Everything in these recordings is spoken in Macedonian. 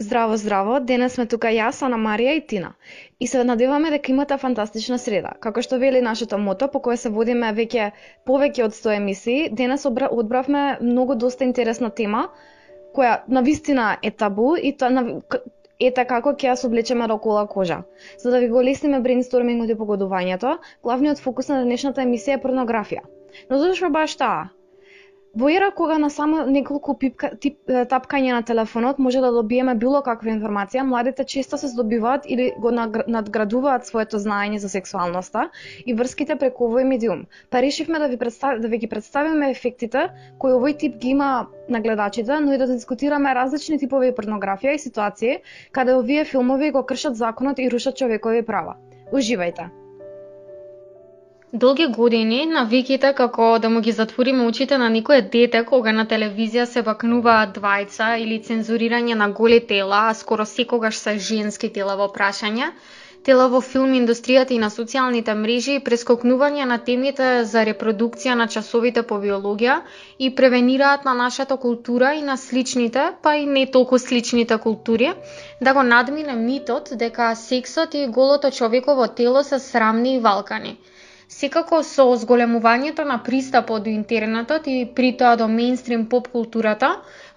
Здраво, здраво. Денес сме тука јас, Ана Марија и Тина. И се надеваме дека имате фантастична среда. Како што вели нашето мото, по кое се водиме веќе повеќе од 100 емисии, денес одбравме многу доста интересна тема, која на вистина е табу и тоа на ета така како ќе ја соблечеме рокола кожа. За да ви го лесниме брейнстормингот и погодувањето, главниот фокус на денешната емисија е порнографија. Но зашто баш таа? Во ера кога на само неколку пипка, тип, тапкање на телефонот може да добиеме било каква информација, младите често се здобиваат или го надградуваат своето знаење за сексуалноста и врските преку овој медиум. Па решивме да ви, представ... да ви ги представиме ефектите кои овој тип ги има на гледачите, но и да дискутираме различни типови порнографија и ситуации каде овие филмови го кршат законот и рушат човекови права. Уживајте! Долги години навиките како да му ги затвориме очите на некое дете кога на телевизија се бакнуваат двајца или цензурирање на голи тела, а скоро секогаш се женски тела во прашање, тела во филм индустријата и на социјалните мрежи, прескокнување на темите за репродукција на часовите по биологија и превенираат на нашата култура и на сличните, па и не толку сличните култури, да го надмине митот дека сексот и голото човеково тело се срамни и валкани – Секако со зголемувањето на пристапот до интернетот и притоа до мейнстрим поп културата,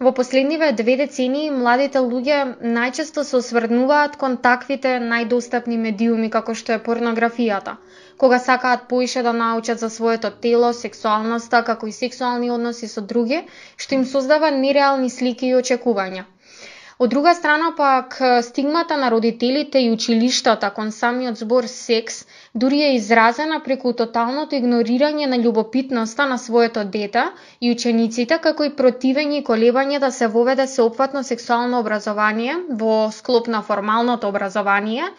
во последниве две децении младите луѓе најчесто се осврнуваат кон таквите најдостапни медиуми како што е порнографијата, кога сакаат поише да научат за своето тело, сексуалноста, како и сексуални односи со други, што им создава нереални слики и очекувања. Од друга страна пак стигмата на родителите и училиштата кон самиот збор секс дури е изразена преку тоталното игнорирање на љубопитноста на своето дете и учениците, како и противење и колебање да се воведе сеопфатно сексуално образование во склоп на формалното образование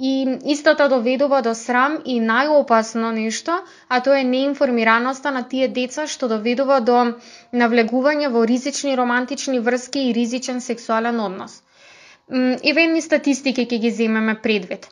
и истата доведува до срам и најопасно нешто, а тоа е неинформираноста на тие деца што доведува до навлегување во ризични романтични врски и ризичен сексуален однос. Еве статистики ќе ги земеме предвид.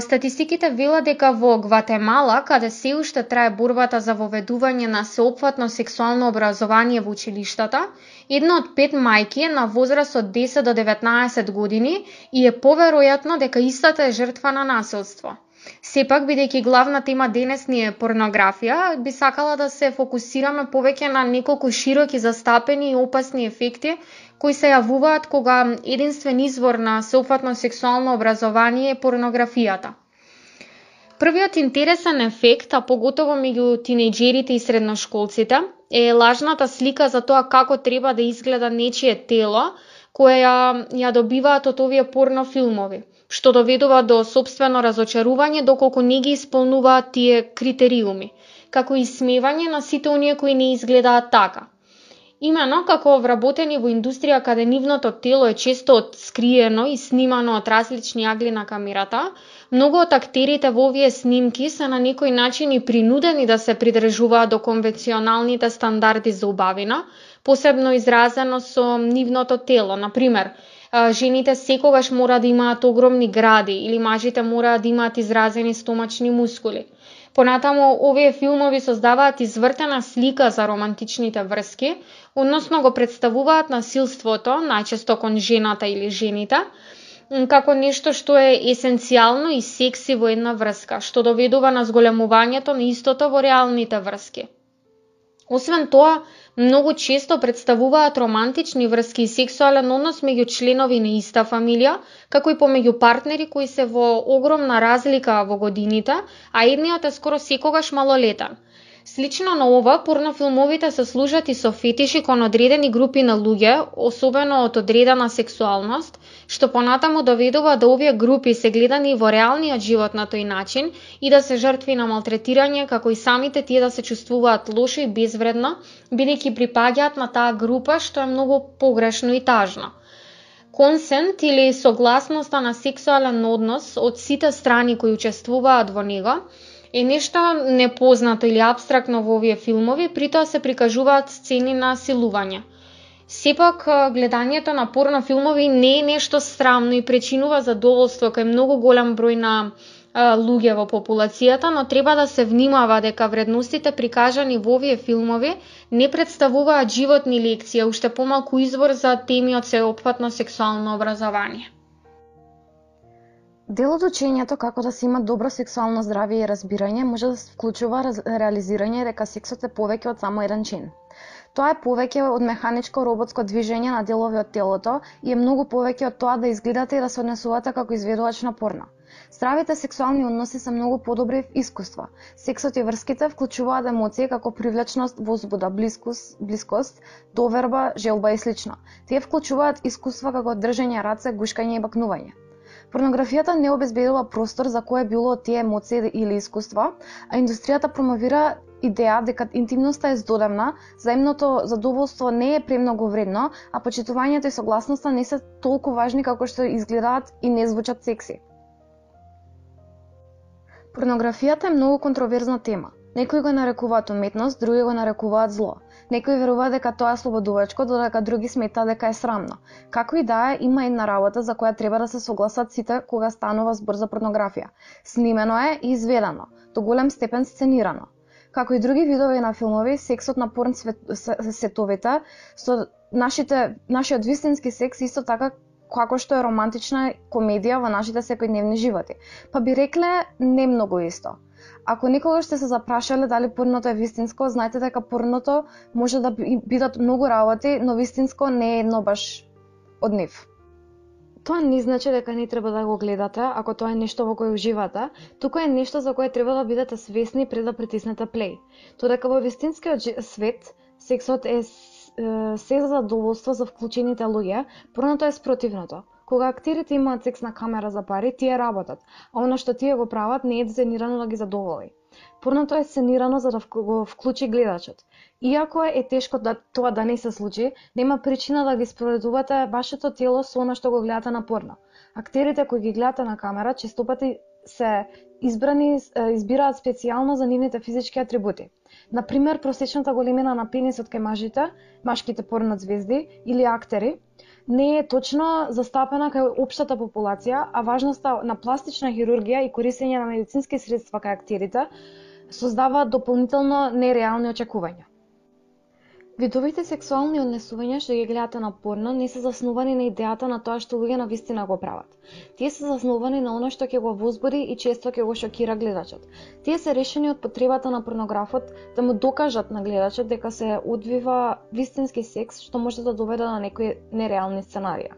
Статистиките велат дека во Гватемала, каде се уште трае борбата за воведување на сеопфатно сексуално образование во училиштата, една од пет мајки е на возраст од 10 до 19 години и е поверојатно дека истата е жртва на насилство. Сепак, бидејќи главна тема денес ни е порнографија, би сакала да се фокусираме повеќе на неколку широки застапени и опасни ефекти кои се јавуваат кога единствен извор на сеопфатно сексуално образование е порнографијата. Првиот интересен ефект, а поготово меѓу тинејџерите и средношколците, е лажната слика за тоа како треба да изгледа нечие тело, која ја, добиваат од овие порнофилмови, што доведува до собствено разочарување доколку не ги исполнуваат тие критериуми, како и смевање на сите оние кои не изгледаат така – Имено како вработени во индустрија каде нивното тело е често скриено и снимано од различни агли на камерата, многу од актерите во овие снимки се на некој начин и принудени да се придржуваат до конвенционалните стандарди за убавина, посебно изразено со нивното тело. Например, жените секогаш мора да имаат огромни гради или мажите мора да имаат изразени стомачни мускули. Понатаму, овие филмови создаваат извртена слика за романтичните врски, односно го представуваат насилството, најчесто кон жената или жените, како нешто што е есенцијално и секси во една врска, што доведува на зголемувањето на истото во реалните врски. Освен тоа, многу често представуваат романтични врски и сексуален однос меѓу членови на иста фамилија, како и помеѓу партнери кои се во огромна разлика во годините, а едниот е скоро секогаш малолетен. Слично на ова, порнофилмовите се служат и со фетиши кон одредени групи на луѓе, особено од одредена сексуалност, што понатаму доведува да овие групи се гледани во реалниот живот на тој начин и да се жртви на малтретирање, како и самите тие да се чувствуваат лошо и безвредно, бидејќи припаѓаат на таа група што е многу погрешно и тажно. Консент или согласноста на сексуален однос од сите страни кои учествуваат во него е нешто непознато или абстрактно во овие филмови, притоа се прикажуваат сцени на силување. Сепак, гледањето на порно филмови не е нешто срамно и причинува задоволство кај многу голем број на луѓе во популацијата, но треба да се внимава дека вредностите прикажани во овие филмови не представуваат животни лекции, уште помалку извор за теми од сеопфатно сексуално образование. Дел од учењето како да се има добро сексуално здравје и разбирање може да вклучува реализирање дека сексот е повеќе од само еден чин. Тоа е повеќе од механичко роботско движење на делови од телото и е многу повеќе од тоа да изгледате и да се однесувате како изведувач на порно. Здравите сексуални односи се многу подобри искуства. Сексот и врските вклучуваат емоции како привлечност, возбуда, близкост, близкост, доверба, желба и слично. Тие вклучуваат искуства како држење раце, гушкање и бакнување. Порнографијата не обезбедува простор за кое било од тие емоции или искуства, а индустријата промовира идеја дека интимноста е здодевна, заемното задоволство не е премногу вредно, а почитувањето и согласноста не се толку важни како што изгледаат и не звучат секси. Порнографијата е многу контроверзна тема. Некои го нарекуваат уметност, други го нарекуваат зло. Некои веруваат дека тоа е слободувачко, додека други сметаат дека е срамно. Како и да е, има една работа за која треба да се согласат сите кога станува збор за порнографија. Снимено е и изведено, до голем степен сценирано. Како и други видови на филмови, сексот на порн свет, сетовите, со нашите, нашиот вистински секс исто така како што е романтична комедија во нашите секојдневни животи. Па би рекле не многу исто. Ако никогаш сте се запрашале дали порното е вистинско, знаете дека порното може да бидат многу работи, но вистинско не е едно баш од нив. Тоа не значи дека не треба да го гледате, ако тоа е нешто во кое уживате, туку е нешто за кое треба да бидете свесни пред да притиснете плей. Тоа дека во вистинскиот свет сексот е се за задоволство за вклучените луѓе, порното е спротивното. Кога актерите имаат секс на камера за пари, тие работат, а она што тие го прават не е дизајнирано да ги задоволи. Порното е сценирано за да го вклучи гледачот. Иако е тешко да тоа да не се случи, нема причина да ги споредувате вашето тело со она што го гледате на порно. Актерите кои ги гледате на камера честопати се избрани избираат специјално за нивните физички атрибути. Например, просечната големина на пенисот кај мажите, машките порно звезди или актери, не е точно застапена кај општата популација, а важноста на пластична хирургија и користење на медицински средства кај актерите создава дополнително нереални очекувања. Видовите сексуални однесувања што ги гледате на порно не се заснувани на идејата на тоа што луѓе на вистина го прават. Тие се заснувани на оно што ќе го возбуди и често ќе го шокира гледачот. Тие се решени од потребата на порнографот да му докажат на гледачот дека се одвива вистински секс што може да доведе до некои нереални сценарија.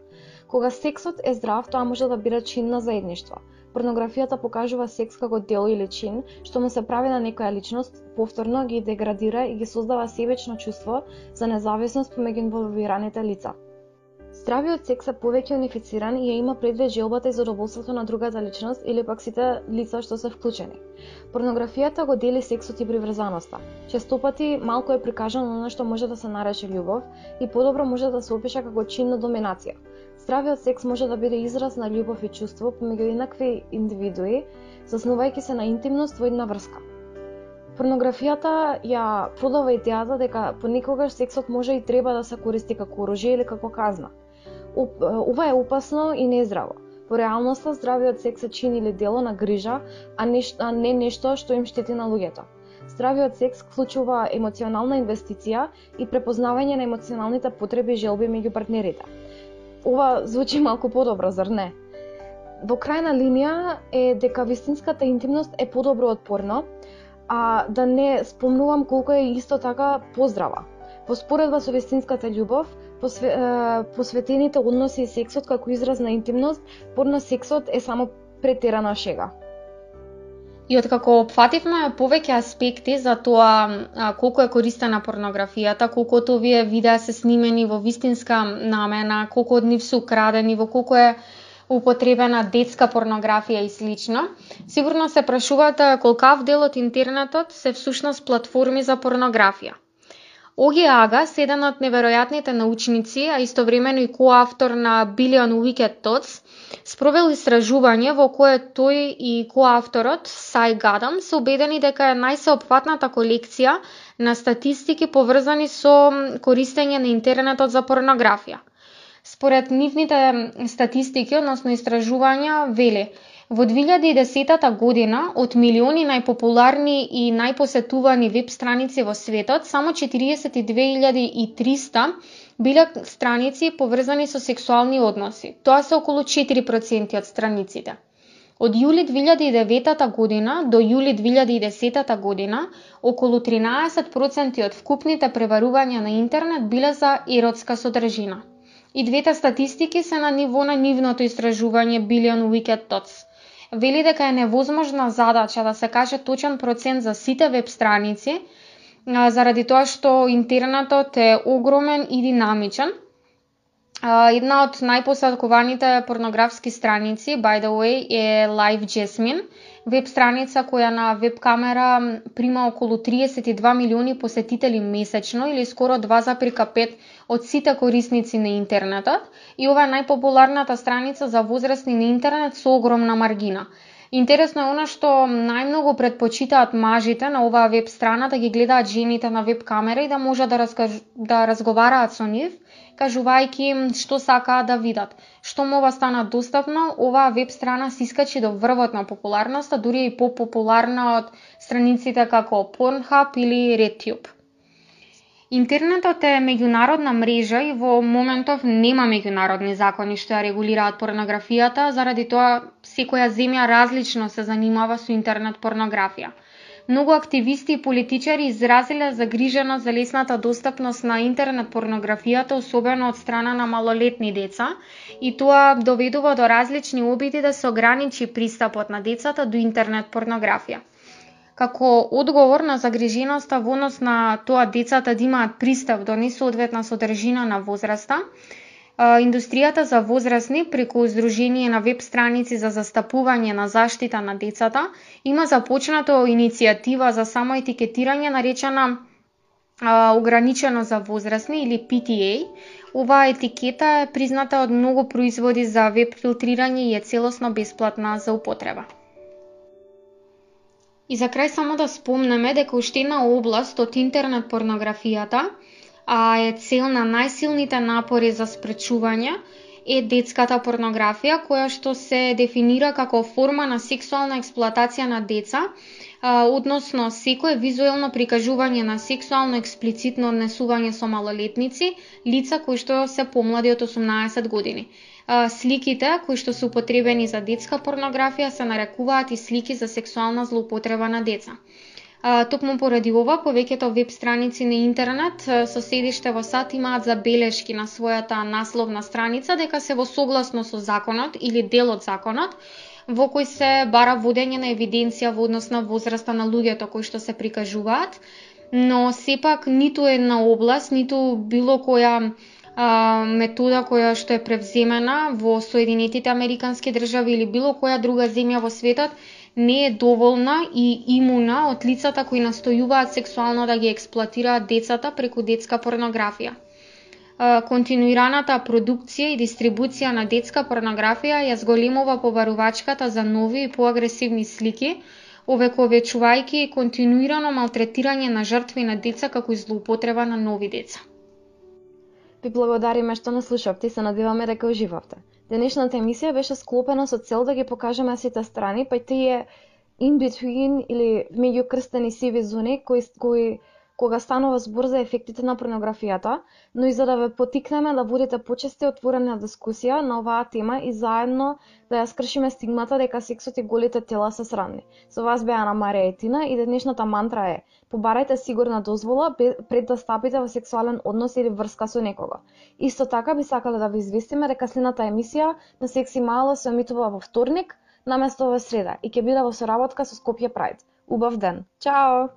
Кога сексот е здрав, тоа може да биде чин на заедништво. Порнографијата покажува секс како дел или чин, што му се прави на некоја личност, повторно ги деградира и ги создава себечно чувство за независност помеѓу инволвираните лица. Здравиот секс е повеќе унифициран и ја има предвид желбата и задоволството на другата личност или пак сите лица што се вклучени. Порнографијата го дели сексот и приврзаноста. Честопати малку е прикажано на што може да се нарече љубов и подобро може да се опиша како чин на доминација. Здравиот секс може да биде израз на љубов и чувство помеѓу еднакви индивидуи, заснувајќи се на интимност во една врска. Порнографијата ја продава идејата дека понекогаш сексот може и треба да се користи како оружје или како казна. Ова е опасно и нездраво. Во реалноста, здравиот секс е чин или дело на грижа, а, не, а не нешто што им штети на луѓето. Здравиот секс вклучува емоционална инвестиција и препознавање на емоционалните потреби и желби меѓу партнерите ова звучи малку подобро, зар не? Во крајна линија е дека вистинската интимност е подобро од порно, а да не спомнувам колку е исто така поздрава. Во споредба со вистинската љубов, посве, е, посветените односи и сексот како израз на интимност, порно сексот е само претерана шега. И откако опфативме повеќе аспекти за тоа а, колку е користена порнографијата, колку овие видеа се снимени во вистинска намена, колку од нив се украдени, во колку е употребена детска порнографија и слично, сигурно се прашувате колкав дел од интернетот се всушност платформи за порнографија. Оги Ага, седен од неверојатните научници, а истовремено и коавтор на Billion Wicked Thoughts, спровел истражување во кое тој и коавторот, Сај Гадам, се убедени дека е најсеопфатната колекција на статистики поврзани со користење на интернетот за порнографија. Според нивните статистики, односно истражувања, вели, Во 2010 година, од милиони најпопуларни и најпосетувани веб страници во светот, само 42.300 биле страници поврзани со сексуални односи. Тоа се околу 4% од страниците. Од јули 2009 година до јули 2010 година, околу 13% од вкупните преварувања на интернет биле за еротска содржина. И двете статистики се на ниво на нивното истражување Billion Wicked Thoughts. Вели дека е невозможна задача да се каже точен процент за сите веб страници, заради тоа што интернетот е огромен и динамичен, една од најпосадкуваните порнографски страници, by the way, е Live Jasmine, веб страница која на веб камера прима околу 32 милиони посетители месечно или скоро 2,5 од сите корисници на интернетот и ова е најпопуларната страница за возрастни на интернет со огромна маргина. Интересно е она што најмногу предпочитаат мажите на оваа веб страна да ги гледаат жените на веб камера и да можат да, разкаж... да разговараат со нив кажувајќи им што сакаат да видат. Што ова стана достапно, оваа веб страна се искачи до врвот на популарноста, дури и попопуларна од страниците како Pornhub или RedTube. Интернетот е меѓународна мрежа и во моментов нема меѓународни закони што ја регулираат порнографијата, заради тоа секоја земја различно се занимава со интернет порнографија. Многу активисти и политичари изразиле загриженост за лесната достапност на интернет порнографијата, особено од страна на малолетни деца, и тоа доведува до различни обиди да се ограничи пристапот на децата до интернет порнографија. Како одговор на загриженоста во однос на тоа децата да имаат пристап до несоодветна содржина на возраста, индустријата за возрастни преку Сдружение на веб страници за застапување на заштита на децата има започнато иницијатива за само етикетирање наречена а, ограничено за возрастни или PTA. Оваа етикета е призната од многу производи за веб филтрирање и е целосно бесплатна за употреба. И за крај само да спомнеме дека уште една област од интернет порнографијата а е цел на најсилните напори за спречување е детската порнографија, која што се дефинира како форма на сексуална експлоатација на деца, а, односно секое визуелно прикажување на сексуално експлицитно однесување со малолетници, лица кои што се помлади од 18 години. Сликите кои што се употребени за детска порнографија се нарекуваат и слики за сексуална злоупотреба на деца. Токму поради ова, повеќето веб страници на интернет со седиште во САД имаат забелешки на својата насловна страница дека се во согласно со законот или дел од законот, во кој се бара водење на евиденција во однос на возраста на луѓето кои што се прикажуваат, но сепак ниту една област, ниту било која а, метода која што е превземена во Соединетите Американски држави или било која друга земја во светот не е доволна и имуна од лицата кои настојуваат сексуално да ги експлоатираат децата преку детска порнографија. Континуираната продукција и дистрибуција на детска порнографија ја зголемува побарувачката за нови и поагресивни слики, овековечувајќи континуирано малтретирање на жртви на деца како и злоупотреба на нови деца. Ви благодариме што не слушавте и се надеваме дека уживавте. Денешната емисија беше склопена со цел да ги покажеме сите страни, па и тие in between или меѓу крстени сиви зони кои, кои кога станува збор за ефектите на порнографијата, но и за да ве потикнеме да водите почести отворена дискусија на оваа тема и заедно да ја скршиме стигмата дека сексот и голите тела се срамни. Со вас беа на Марија и Тина и денешната мантра е побарајте сигурна дозвола пред да стапите во сексуален однос или врска со некого. Исто така би сакале да ви известиме дека следната емисија на Секси Мало се омитува во вторник, наместо во среда и ќе биде во соработка со Скопје Прайд. Убав ден. Чао!